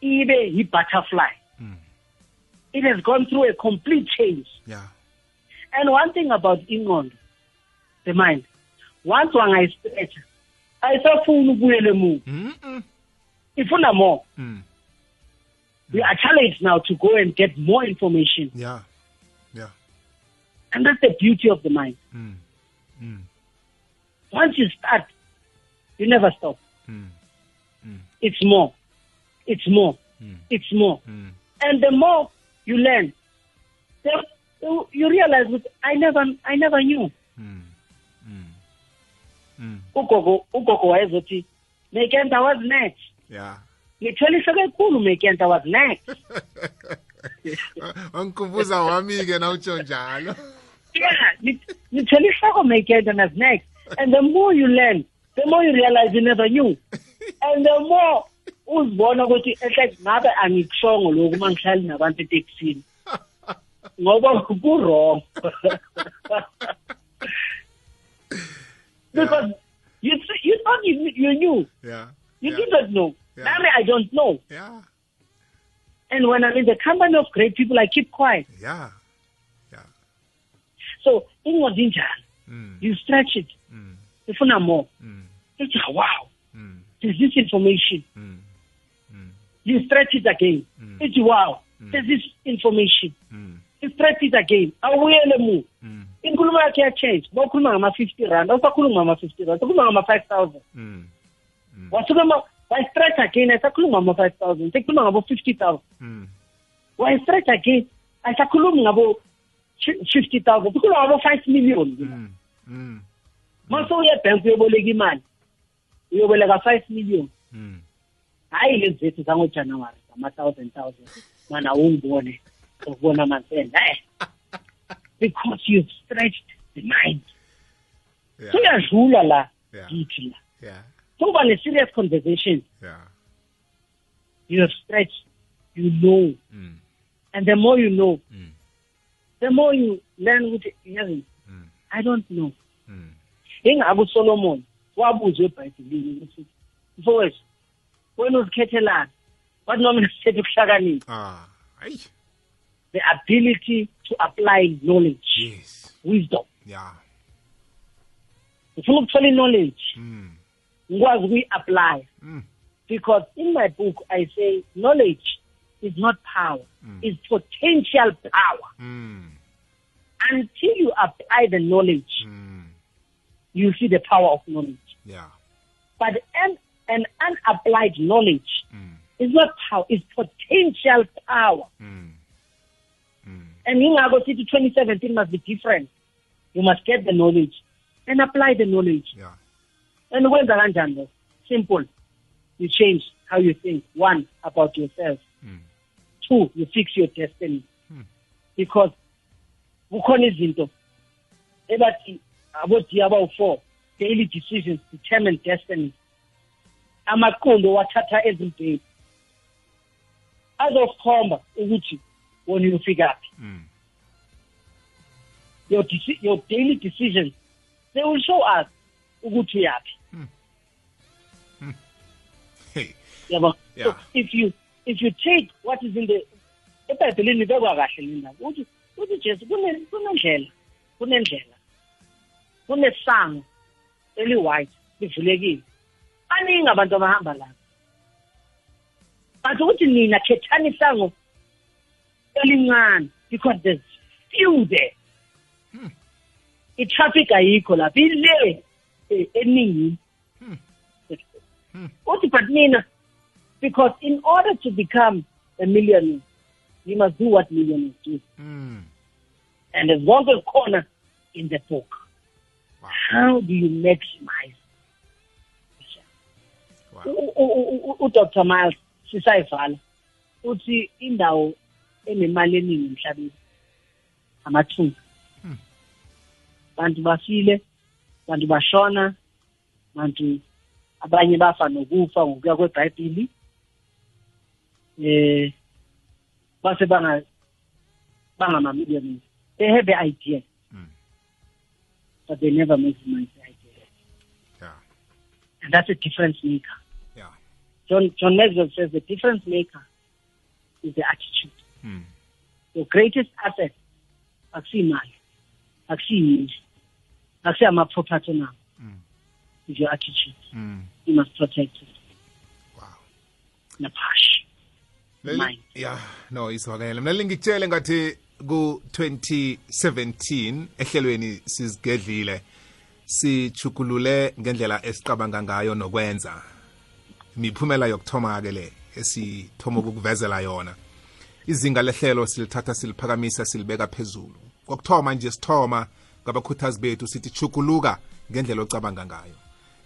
ibe yi-butterfly Mm. it has gone through a complete change yeah and one thing about ingqondo the mind once wangayistretcha ayisafuni ubuyele emuva mm -mm. ifuna more Mm. we are challenged now to go and get more information yeah yeah and that's the beauty of the mind mm. Mm. once you start you never stop Mm. it's more it's more Mm. it's more Mm. and the more you learn the, you, you realize that i never i never knew. Mm. Mm. Mm. ugogo ugogo wayezothi mekenta was next yeah ngitholishe kakhulu mekenta was next angikhumbuza wami-ke nawutsho njalo. Yeah ngitholishe mekenta was next and the more you learn the more you realize you never knew. And the more uzibona ukuthi ehle ngabe angikushongo lokhu uma ngihlali nabantu etekisini ngoba ku-wrong because you you thought you, you knew. Yeah. You yeah. didn't know. Yeah. i don't know. Yeah. And when i'm in the company of great people i keep quiet. Yeah. Yeah. So ingqondo injalo mm. you stretch it. Mm. ifuna more. Mm. ithi wow. Mm. there's this information. Mm. Mm. you stretch it again. Mm. ithi wow. There's this information Mm. you stretch it again. Awuyele mu? Mm. inkulumo yakhe yachange. Bawukhuluma ngama-fifty rand. Awusakhuluma ngama-fifty rand. Ukhuluma ngama-five thousand. Mm. wasuke wayistretch again? Ayisakhuluma ngama-five thousand. Sekukhuluma ngabo-fifty thousand. Mm. wayistretch again? Ayisakhulumi ngabo fifty thousand. Sikhuluma ngabo-five million. Mm. Mm. mase uye ebhenki uyoboleka imali. Uyoboleka five million. Mm. hayi lezi zethu zangojanuwari zama-thousand thousand. Mana ungibone mansenda eh because you've stretched the mind Yeah. suyadlula la Yeah. kithi la Yeah. sokuba ne-serious conversation Yeah. you have stretched you know Mm. and the more you know Mm. the more you learn ukuthi yazi Mm. i don't know Mm. ingako usolomon wabuzwa ebhayibhelini ukuthi mfowethu wena uzikhethelani wathi noma ngisethe ukuhlakanipha ah the ability to apply knowledge yes wisdom yeah ngifuna ukuthola i-knowledge mm. ngikwazi ukuyi-apply Mm. because in my book i say knowledge is not power Mm. is potential power Mm. until you apply the knowledge Mm. you see the power of knowledge yeah but an, an unapplied knowledge mm. is not power it's potential power Mm. Mm. and ingako sithi 2017 must be different. You must get the knowledge and apply the knowledge. Yeah. And ukwenza kanjani simple. You change how you think. One about yourself. Mm. two you fix your destiny. Hmm. because kukhona izinto ebathi abodi abawu-four daily decisions determine destiny. Amaqondo wathatha day azosikhomba ukuthi wona uyofikaphi Mm. your, your daily decisions they will show us ukuthi uyaphi hey. Yabo? Yeah. so if you if you take what is in the ebhayibhelini bekwa kahle lena uthi uthi Jesu kune kunendlela kunendlela kunesango eli white livulekile. Baningi abantu abahamba lapha. But ukuthi nina khethani isango elincane because there's few there. I-traffic ayikho lapha ile eh, eningini uthi but mina because in order to become a millionaire you must do what millionaires do. Mm. and as long as corner in the book. Wow. How do you maximize wow. Udr miles sisayivala uthi indawo enemali eningi emhlabeni. Amathunga bantu bafile bantu bashona bantu abanye bafa nokufa ngokuya kwebhayibhili eh base banga bangamamillionaires they have the idea. Mm. but they never maximize the idea. Yeah. And that's a difference maker. Yeah. John, John Maxwell says the difference maker is the attitude. Your greatest asset, akusimali, akusiyindlu, akusiyama-property now, Mm. is your attitude. Mm. You must protect it. wow Napash. Mlaleli- Mind. ya no izwakele mlaleli ngikutshele ngathi ku-2017 ehlelweni sizigedlile sichukulule ngendlela esicabanga ngayo nokwenza miphumela yokuthoma-ke le esithoma ukukuvezela yona izinga lehlelo silithatha siliphakamisa silibeka phezulu. Kokuthoma nje sithoma ngabakhuthazi bethu sithi chukuluka ngendlela ocabanga ngayo.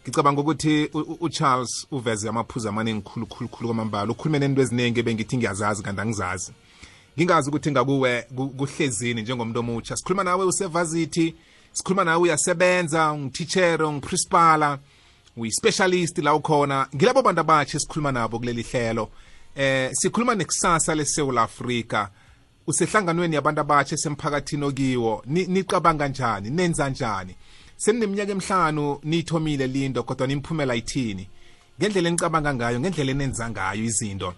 Ngicabanga ukuthi u- u- ucharles uveze amaphuzu amaningi khulu khulu khulu kwamambala. Ukhulume nento eziningi bengithi ngiyazazi kanti angizazi. Ngingazi ukuthi ngakuwe ku- kuhlezini njengomuntu omutsha sikhuluma nawe usevasithi sikhuluma nawe uyasebenza ungititshere ungiprincipala uyi-specialist la ukhona. Ngilabo bantu abatsha esikhuluma nabo kuleli hlelo. Eh sikhuluma nekusasa lesewula afrika. Usehlanganweni yabantu abatsha esemphakathini okiwo. Ni- nicabanga njani? Nenza njani? Senineminyaka emihlanu niyithomile lindo kodwa nimphumela ithini? Ngendlela enicabanga ngayo ngendlela enenza ngayo izinto.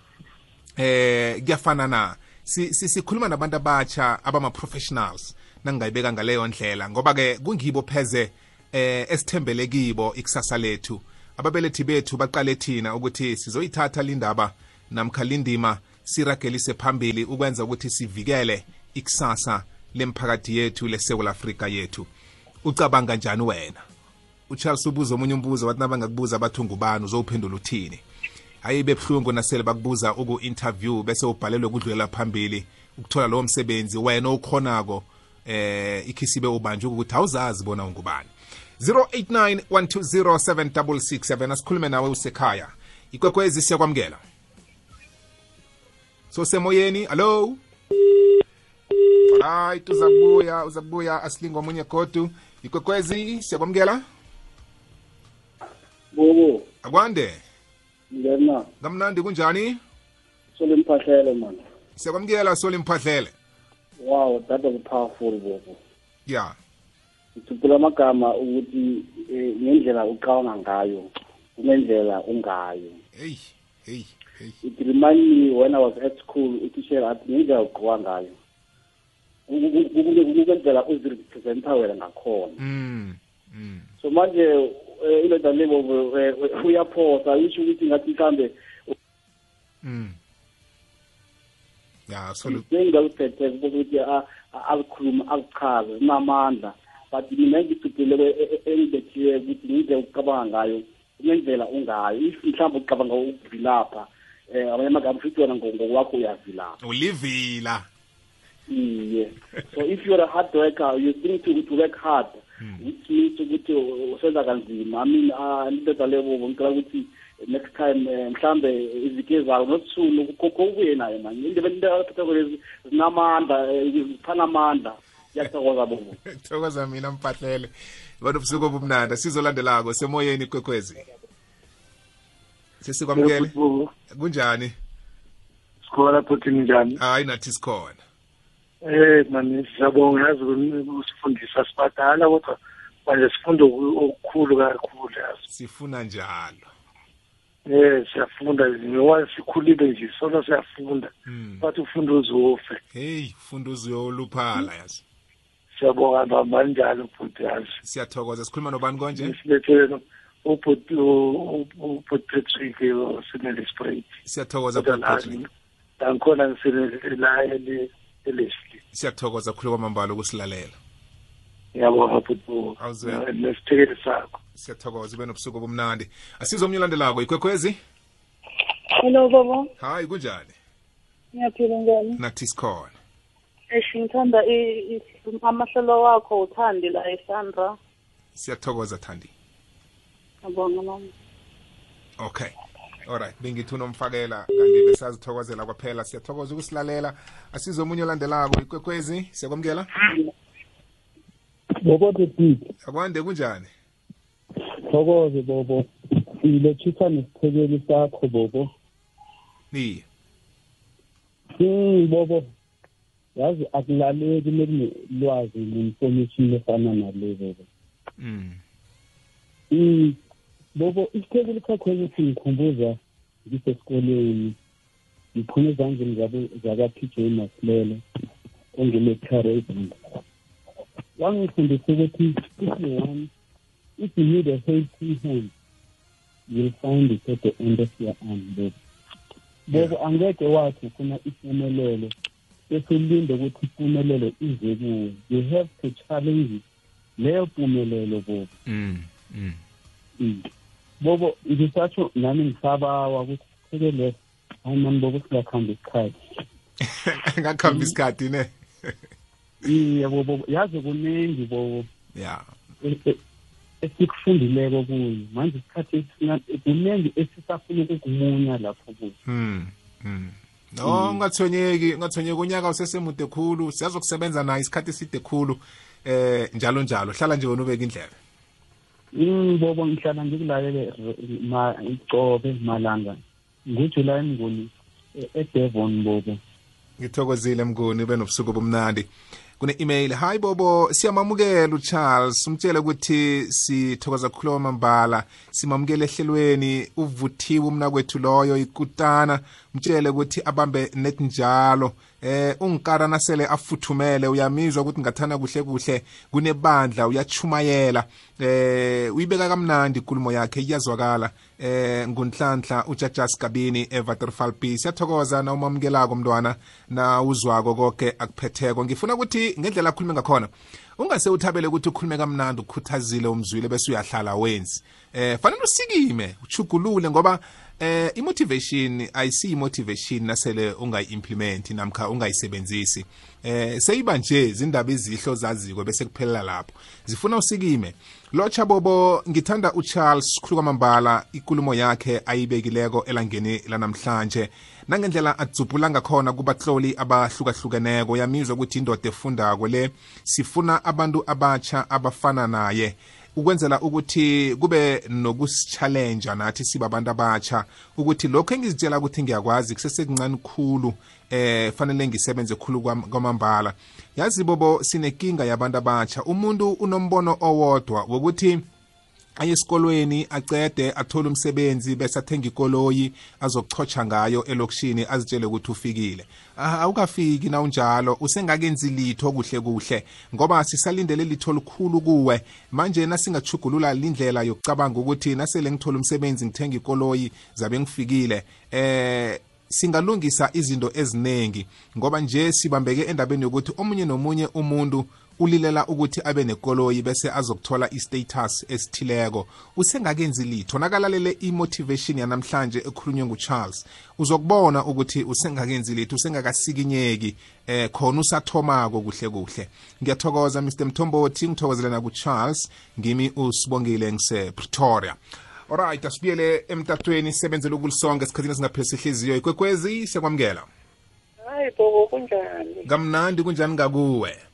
Eh kuyafana na? Si- si- sikhuluma nabantu abatsha abama-professionals nangingayibeka ngaleyo ndlela. Ngoba-ke kungibo pheze eh esithembele kibo ikusasa lethu. Ababelethi bethu baqale thina ukuthi sizoyithatha lindaba namkha lindima siragelise phambili ukwenza ukuthi sivikele ikusasa lemphakathi yethu lesewula afrika yethu. Ucabanga njani wena? Ucharles ubuza omunye umbuzo wathi nabangakubuza bathi ngubani uzowuphendula uthini? Hayi bebuhlungu nasele bakubuza uku-interview bese ubhalelwe kudlulela phambili ukuthola lowo msebenzi. Wena okhonako eh ikhisibe ubanje ukuthi awuzazi bona ungubani. 0891207667 asikhulume nawe usekhaya. Ikwekwezi siyakwamukela so semoyeni hallo right uza kubuya uza kubuya asilinga omunye godu ikwekwezi siyakwamukela Bobo, akwande? Ngena. Kamnandi kunjani? Sole mphahlele man. siyakwamukela soli mphahlele. Wow that was powerful bobo. Ya ngithuphula amagama ukuthi eh, ngendlela ucabanga ngayo kungendlela ungayo. Hey hey. Hey it remind me when i was at school utishela athi ngendlela ugqoka ngayo. Kungendlela uzirepresenta wena ngakhona. Mm mm. So manje eh, indoda le eh, uyaphosa isho ukuthi ngathi mhlambe mm. Ya absolutely ukuthi a- a- alikhuluma alichaze unamandla. But mina ngithuphile engibethiwe ukuthi ngize ukucabanga ngayo kunendlela ungayo if mhlawumbe ucabanga ukuvilapha um abanye amagama futhi wena ngo- ngokwakho uyavilapha ulivila. Iye. So if you're a hard worker you think to, to work hard which means ukuthi usenza kanzima. I mean ah, indoda lebo ngicela ukuthi next time eh, mhlambe izike ezayo not soon ukho ubuye naye manje indebe into zinamandla eh, ziphana amandla. Ngiyathokoza bobo. Thokoza mina mpahlele bantu busuku obumnanda sizolandelako semoyeni kwekwezi sesikwamukele? Kunjani? Sikhona futhi njani? Hayi nathi sikhona. Eh mani siyabonga yazi usifundisa sibadala kodwa manje sifunda oku- okukhulu kakhulu yazi. Sifuna njalo. Eh siyafunda ngoba sikhulile nje solo siyafunda. Mm. bathi ufunda uzofe. Hey funda uzuyoluphala yazi. Siyabonga bamba njalo futhi yazi. Siyathokoza sikhuluma nobani konje? Silethele ubhuti ubhuti Patrick osinele spray siyathokoza kodwa Bhuti Patrick. la ngikhona ngisinele la ele elesli siyathokoza khulu kwamambala ukusilalela ngiyabonga futhi Awuzwe. nesithekeli sakho siyathokoza ube nobusuku obumnandi asizomnye olandelako ikwekwezi Hello baba, hayi kunjani ngiyaphila njani? nathi sikhona Eish ngithanda i- i- amahlelo wakho uthandi la eSandra. siyathokoza thandi Ngibonga mama. Okay. Alright bengithi unomfakela kanti besazithokozela kwaphela. Siyathokoza ukusilalela. Asizomunye olandelako ikwekwezi siyakwamukela? Bobo bebhidi akwande kunjani? Thokoze bobo. Silethisa nesithekeli sakho bobo. Niye? Mm, bobo. Yazi akulaleki mekunelwazi ne-information efana nale bobo. Mm. Mm, bobo isithekeli sakho ukuthi ngikhumbuza ngisesikoleni ngiphume ezandleni zabo- zaka-p j masilele ongelecturism wangifundisa ukuthi if you want if you need a helping hand you'll find it at the end of your arm bobo bobo angeke wathi ufuna impumelelo bese ulinde ukuthi impumelelo ize kuwe you have to challenge leyo mpumelelo bobo Mm. Mm. Mm. Bobo ngisatsho nami ngisabawa ukuthi siphekele hayi mani bobo singakhambi isikhathi. Ngakuhamba isikhathi ne? Iye bobo yazi kuningi bobo. Ya. E- e- esikufundileko kuyo manje isikhathi kuningi esisafuna ukukumunya lapho kuyo mm. mm. no ungathonyeki ungathonyeki unyaka usesemude khulu. Siyazokusebenza naye isikhathi eside khulu eh njalo njalo. Hlala nje wena ubeka indlebe. Mm, bobo ngihlala ngikulalele r- ma icobe malanga. Ngujulayi mnguni e- edevon bobo ngithokozile mnguni ube nobusuku obumnandi. Kune-email hayi bobo siyamamukela ucharles. Umtshele ukuthi sithokoza kukhulu kwamambala. Simamukele ehlelweni. Uvuthiwe umnakwethu loyo ikutana. Mtshele ukuthi abambe net njalo. Eh ungikarana sele afuthumele uyamizwa ukuthi ngathana kuhle kuhle kunebandla uyachumayela. Eh uyibeka kamnandi inkulumo yakhe iyazwakala. Eh ngunhlanhla ujajas kabini evaterfal b siyathokoza na umamukelako mntwana na uzwako konke akuphetheko. Ngifuna ukuthi ngendlela akhulume ngakhona ungase uthabele ukuthi ukhulume kamnandi ukhuthazile umzwile bese uyahlala wenzi eh fanele usikime uchugulule ngoba eh imotivation ayisiyi motivation nasele ungayi-implement namkha ungayisebenzisi. Eh seyiba nje zindaba izihlo zaziko bese kuphelela lapho. Zifuna usikime. Lotsha bobo ngithanda ucharles khulu kwamambala ikulumo yakhe ayibekileko elangeni lanamhlanje. Nangendlela adzubhula ngakhona kubatloli abahlukahlukeneko yamizwa ukuthi indoda efundako le sifuna abantu abatsha abafana naye. Ukwenzela ukuthi kube nokusichallenja nathi sibabantu abatsha ukuthi lokho engizitshela ukuthi ngiyakwazi kusesekuncane khulu eh fanele ngisebenze khulu kwam- kwamambala. Yazi bobo sinenkinga yabantu abatsha. Umuntu unombono owodwa wokuthi aye esikolweni acede athole umsebenzi bese athenga ikoloyi azokuchocha ngayo elokishini azitshele ukuthi ufikile. Ah, awukafiki na unjalo usengakenzi litho kuhle kuhle ngoba sisalindele litho likhulu kuwe. Manje nasingachugulula lindlela yokucabanga ukuthi nasele ngithola umsebenzi ngithenga ikoloyi zabe ngifikile eh singalungisa izinto eziningi ngoba nje sibambeke endabeni yokuthi omunye nomunye umuntu ulilela ukuthi abe nekoloyi bese azokuthola i-status esithileko. Usengakenzi litho nakalalele i-motivation yanamhlanje ekhulunywe ngucharles uzokubona ukuthi usengakenzi litho usengakasikinyeki eh khona usathomako kuhle kuhle. Ngiyathokoza mr mthombothi ngithokozele nakucharles ngimi usibongile ngise-pretoria alright asibuyele emtatweni sisebenzele ukulisonke esikhathini esingaphesi ihliziyo ikwekwezi siyakwamukela. Hayi bobo kunjani? Kamnandi kunjani ngakuwe?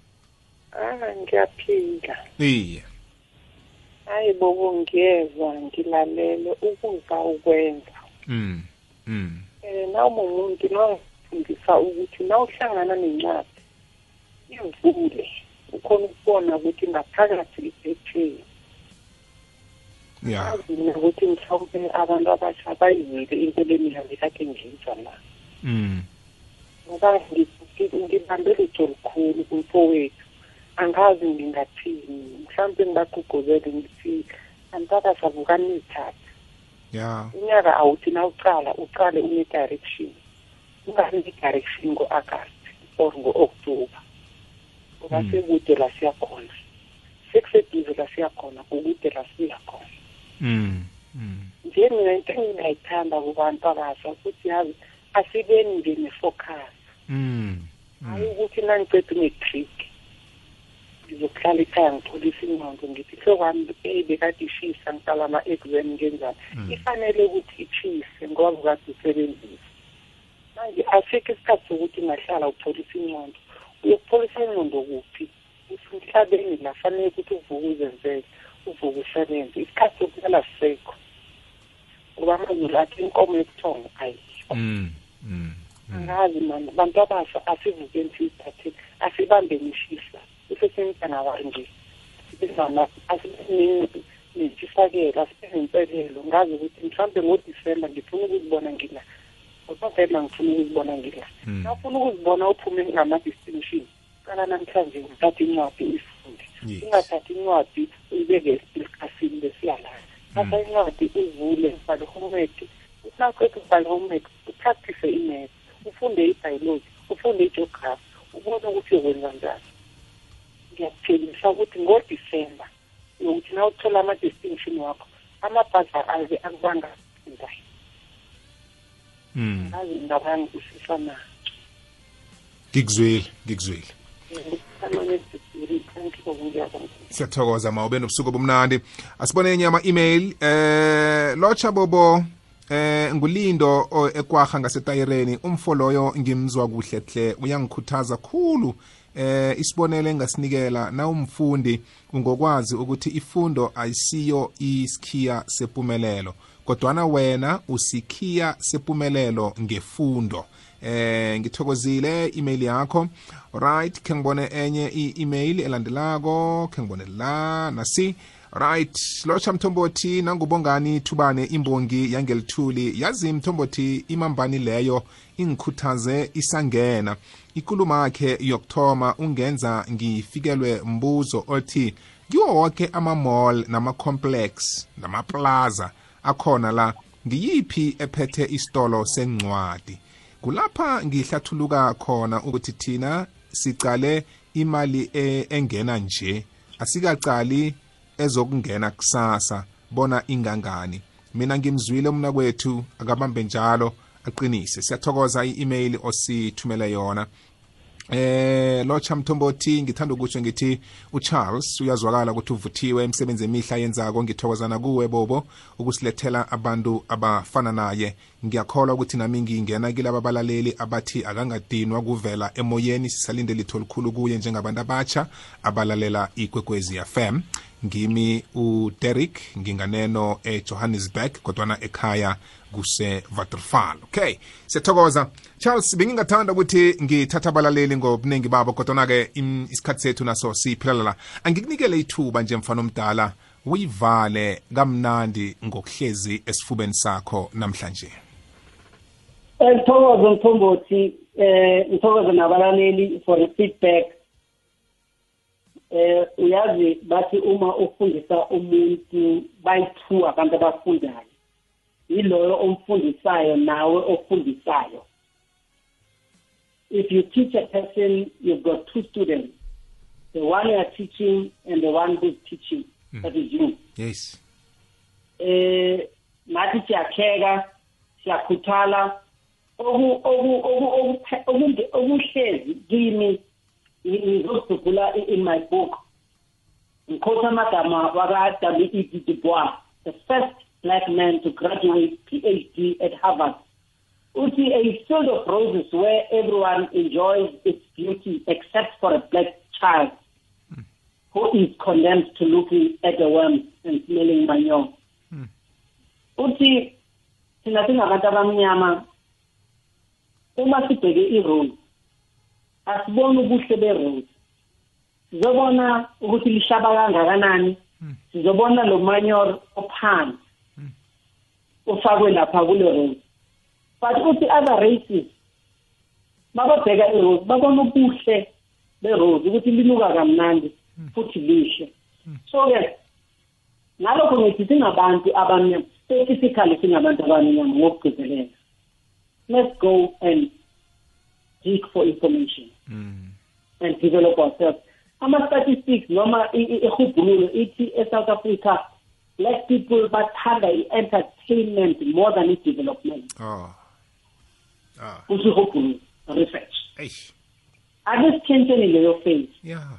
Ah ngiyaphila. Iye. Hayi bobo ngiyezwa ngilalele ukuzwa ukwenza mm mm. Um nawuma umuntu nawufundisa ukuthi nawuhlangana nencwadi ivule ukhona ukubona ukuthi ngaphakathi iphetheni ya. Azina ukuthi mhlawumbe abantu abasha bayizile into lemiyale kade ngiyizwa la. Mm. Ngoba ngi- ngi- ngibambe lutho lukhulu kumfowethu. Angazi ngingathini. Mhlawumbe ngibagqugquzele ngithi antabasabukaniithatha ya. Unyaka awuthi na uqala uqale une-direction ungabi ne-direction ngo-agast or ngo-oktoba ngoba Mm. sekude la siyakhona sekuseduze la siyakhona kukude la siyakhona mm mm. Nje mina into engingayithanda kubantu abasha ukuthi yazi asibeni nje ne-focus mm hayi ukuthi nangiceda umetric ngizokuhlala ekhaya ngipholisa ingqondo ngithi hlokami eyi bekade ishisa ngiqala ama-exam ngenzani ifanele ukuthi itshise ngoba bukade usebenzisa. Manje asikho isikhathi sokuthi ungahlala upholisa ingqondo uyokupholisa ingqondo kuphi? Usemhlabeni la fanele ukuthi uvuke uzenzele uvuke usebenze. Isikhathi sokulala sisekho ngoba amazulu athi inkomo yokuthongo ayikho mm mm angazi mani abantu abasha asivukeni siyithatheni asibambeni ishisa usesemntana kanje asibe nentshisakelo asibe nenselelo ngazi ukuthi mhlawumbe ngodisemba ngifuna ukuzibona ngila ngonovemba ngifuna ukuzibona ngila Mm. nawufuna ukuzibona uphume ngama-distinction. Qala namhlanje ngithathe incwadi uyifunde Yes. ungathathi incwadi uyibeke esikasini besiyalala. Thatha incwadi uvule ubhale homework unaqeda ukubhala homework upractice imath ufunde ibiology ufunde igeography ubone ukuthi uyokwenza njani. Ngiyakutshengisa ukuthi ngodisemba uyokuthi na uthola ama-distinction wakho amabhaza aze akubanga ndayi mm ngazi ngabanga kusisa na ngikuzwile ngikuzwile. Siyathokoza ma ube nobusuku obumnandi. Asibone enye ama-email eh lotsha bobo eh ngulindo ekwaha ngasetayireni. Umfo loyo ngimzwa kuhle hle uyangikhuthaza khulu. Eh isibonelo engasinikela na umfundi ungokwazi ukuthi ifundo ayisiyo isikhiya sempumelelo kodwana wena usikhiya sempumelelo ngefundo. Eh ngithokozile email yakho. Right khe ngibone enye i-email elandelako khe ngibone la nasi. Right lotsha mthombothi nangubongani thubane imbongi yangelithuli. Yazi mthombothi imambani leyo ingikhuthaze isangena. Ikulumo yakhe yokuthoma ungenza ngifikelwe mbuzo othi kiwo wonke ama-mall nama-complex namaplaza akhona la ngiyiphi ephethe isitolo sencwadi kulapha ngihlathuluka khona ukuthi thina sicale imali e- engena nje asikacali ezokungena kusasa bona ingangani? Mina ngimzwile umna kwethu akabambe njalo aqinise. Siyathokoza i-email osithumele yona. Eh lotsha mthombothi ngithanda ukutsho ngithi uCharles uyazwakala ukuthi uvuthiwe imisebenzi emihla yenzako ngithokozana kuwe bobo ukusilethela abantu abafana naye. Ngiyakholwa ukuthi nami ngingena kilaba abalaleli abathi akangadinwa kuvela emoyeni sisalinde litho likhulu kuye njengabantu abatsha abalalela ikwekwezi FM ngimi uDerek nginganeno eJohannesburg kodwana ekhaya kuse Waterfall okay siyathokoza. Charles bengingathanda ukuthi ngithatha abalaleli ngobuningi babo kodwana ke isikhathi sethu naso siphelela la angikunikele ithuba nje mfana omdala uyivale kamnandi ngokuhlezi esifubeni sakho namhlanje. Ngithokoze mthombothi. Eh ngithokoze nabalaleli for the feedback. Eh uyazi bathi uma ufundisa umuntu bayi-two abantu abafundayo yiloyo omfundisayo nawe ofundisayo if you teach a person you've got two students the one you are teaching and the one who's teaching mm. that is you yes eh nathi siyakheka siyakhuthala okuhlezi kimi ngizokudubula in my book. Ngikhotha amagama waka-w e du bois the first black man to graduate phd at harvard. Uthi a field of roses where everyone enjoys its beauty except for a black child who is condemned to looking at the worms and smelling manure. Uthi thina singabantu abamnyama uma sibheke irose asiboni ubuhle berose sizobona ukuthi lishaba kangakanani. Sizobona lo manyor ophansi ufakwe lapha kule rose but uthi other races bababheka irose babona ubuhle berose ukuthi linuka kamnandi futhi lihle. So-ke ngalokho ngithi singabantu abamnyama specifically singabantu abamnyama ngokugcizelela. Let's go and seek for information mm. and develop ourselves ama-statistics noma ihubhululo ithi e-south africa black people bathanda i-entertainment more than i-development oh. ah. ihubhululo research ake sitshentsheni leyo phase yeah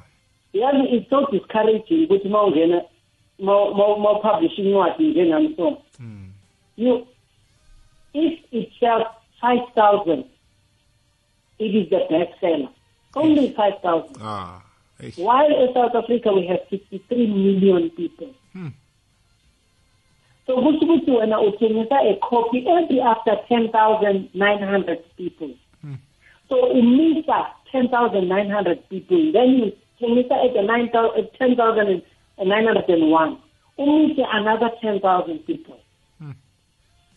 yazi it's so discouraging ukuthi uma ungena ma upublishe incwadi njengami so mm. you if it sells 5000 it is the best seller. Only 5000 ah while in south africa we have 63 million people. Hmm. so ukuthi wena uthengisa a copy every after 10900 people. Hmm. so umisa 10900 people. Then you thengisa at the 9000 10901 umise another 10000 people. Hmm.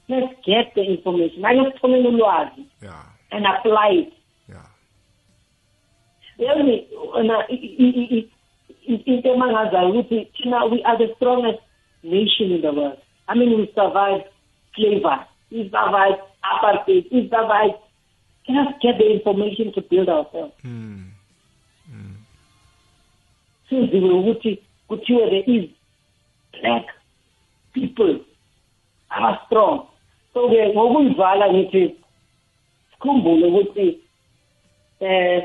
let's get the information. Ake sithomele ulwazi yeah. And apply it yazi na i- i- i- i- into emangazayo ukuthi thina we are the strongest nation in the world. I mean we survived slavery we survived apartheid we survived just get the information to build ourselves. Mm. siziwe ukuthi kuthiwe there is black people aba-strong so-ke ngokuyivala ngithi sikhumbule ukuthi eh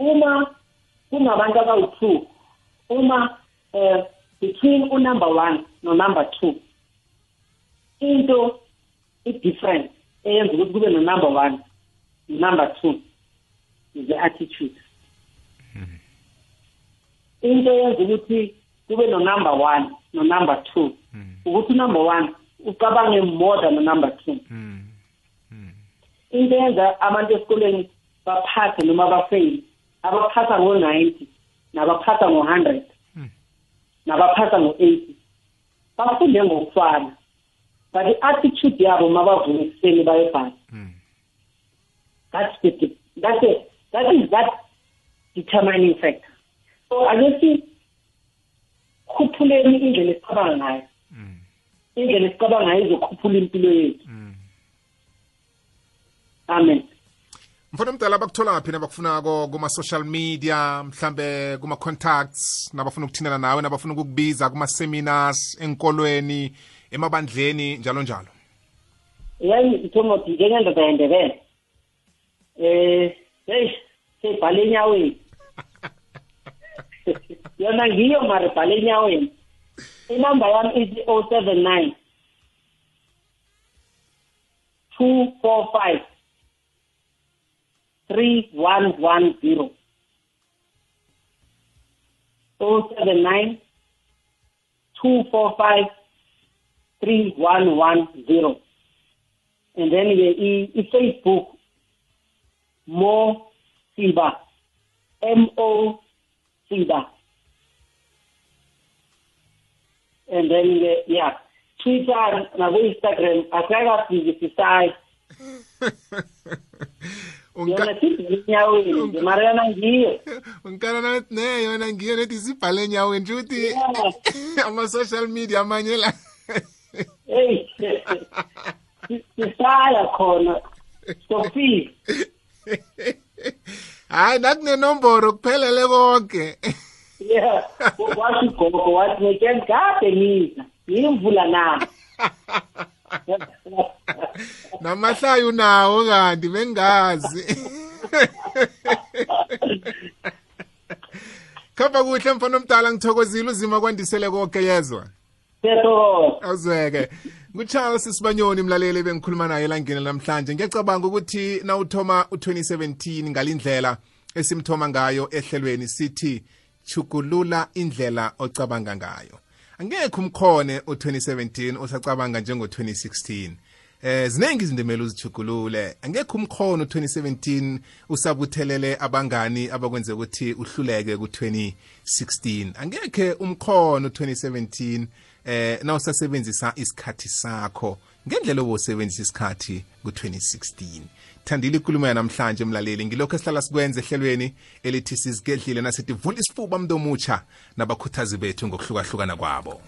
uma kunabantu abawu-two uma eh between unumber one no-number two into i-difference eyenza ukuthi kube no-number one no-number two is the attitude. Into eyenza ukuthi kube no-number one no-number two ukuthi unumber one ucabange more than unumber two. Mm. into eyenza abantu esikoleni baphathe noma bafeyile abaphatha ngo-ninety nabaphatha ngo-hundred nabaphatha ngo-eighty. Bafunde ngokufana but i-attitude yabo ma bavuka ekuseni bayebhasi Mm. that's the that's it. That is that determining factor. So ake sikhuphuleni indlela esicabanga ngayo. Mm. indlela esicabanga ngayo izokhuphula impilo yethu. Mm. amen. Mfana omdala bakuthola phi nabakufunako kuma-social media mhlambe kuma-contacts nabafuna ukuthindana nawe nabafuna ukukubiza kuma-seminars enkolweni emabandleni njalo njalo? Yayi ithomoti njengendoda yendebele. Eh hey sebhale enyaweni. Yona ngiyo mari bhale enyaweni. Inamba yami ithi o seven nine two four five. Three one one zero. 079 245 3110 and then ke i- i-facebook mo siba. M o siba. And then ke yeah twitter nako-instagram akakabhikisisayi yona sibhale enyaweni nje mara yona ngiyo ungikarana ne yona ngiyo nethi sibhale enyaweni nje ukuthi Yeah. ama-social media amanye la. Eyi sisaya khona sofile hayi nakunenomboro kuphelele konke. Yeah. Wathi ugogo wathi ngekeni kade mina ngimvula nami. namahlayo nawo kanti bengazi. Khamba kuhle mfana omdala ngithokozile uzima kwandisele konke yezwa? Awuzweke ngucharles sibanyoni mlaleli bengikhuluma naye elangeni namhlanje. Ngiyacabanga ukuthi nawuthoma u-2017 ngalindlela esimthoma ngayo ehlelweni sithi chugulula indlela ocabanga ngayo. Angekho umkhone u-2017 usacabanga njengo-2016 eh ziningi izinto emele uzichugulule angekho umkhono u-2017 usabuthelele abangani abakwenze ukuthi uhluleke ku-2016 angekhe umkhono u-2017 eh nawusasebenzisa isikhathi sakho ngendlela obusebenzisa isikhathi ku-2016 thandile ikulumo yanamhlanje mlaleli. Ngilokho esihlala sikwenza ehlelweni elithi sizigedlile nasithi vula isifuba mntu omutsha nabakhuthazi bethu ngokuhlukahlukana kwabo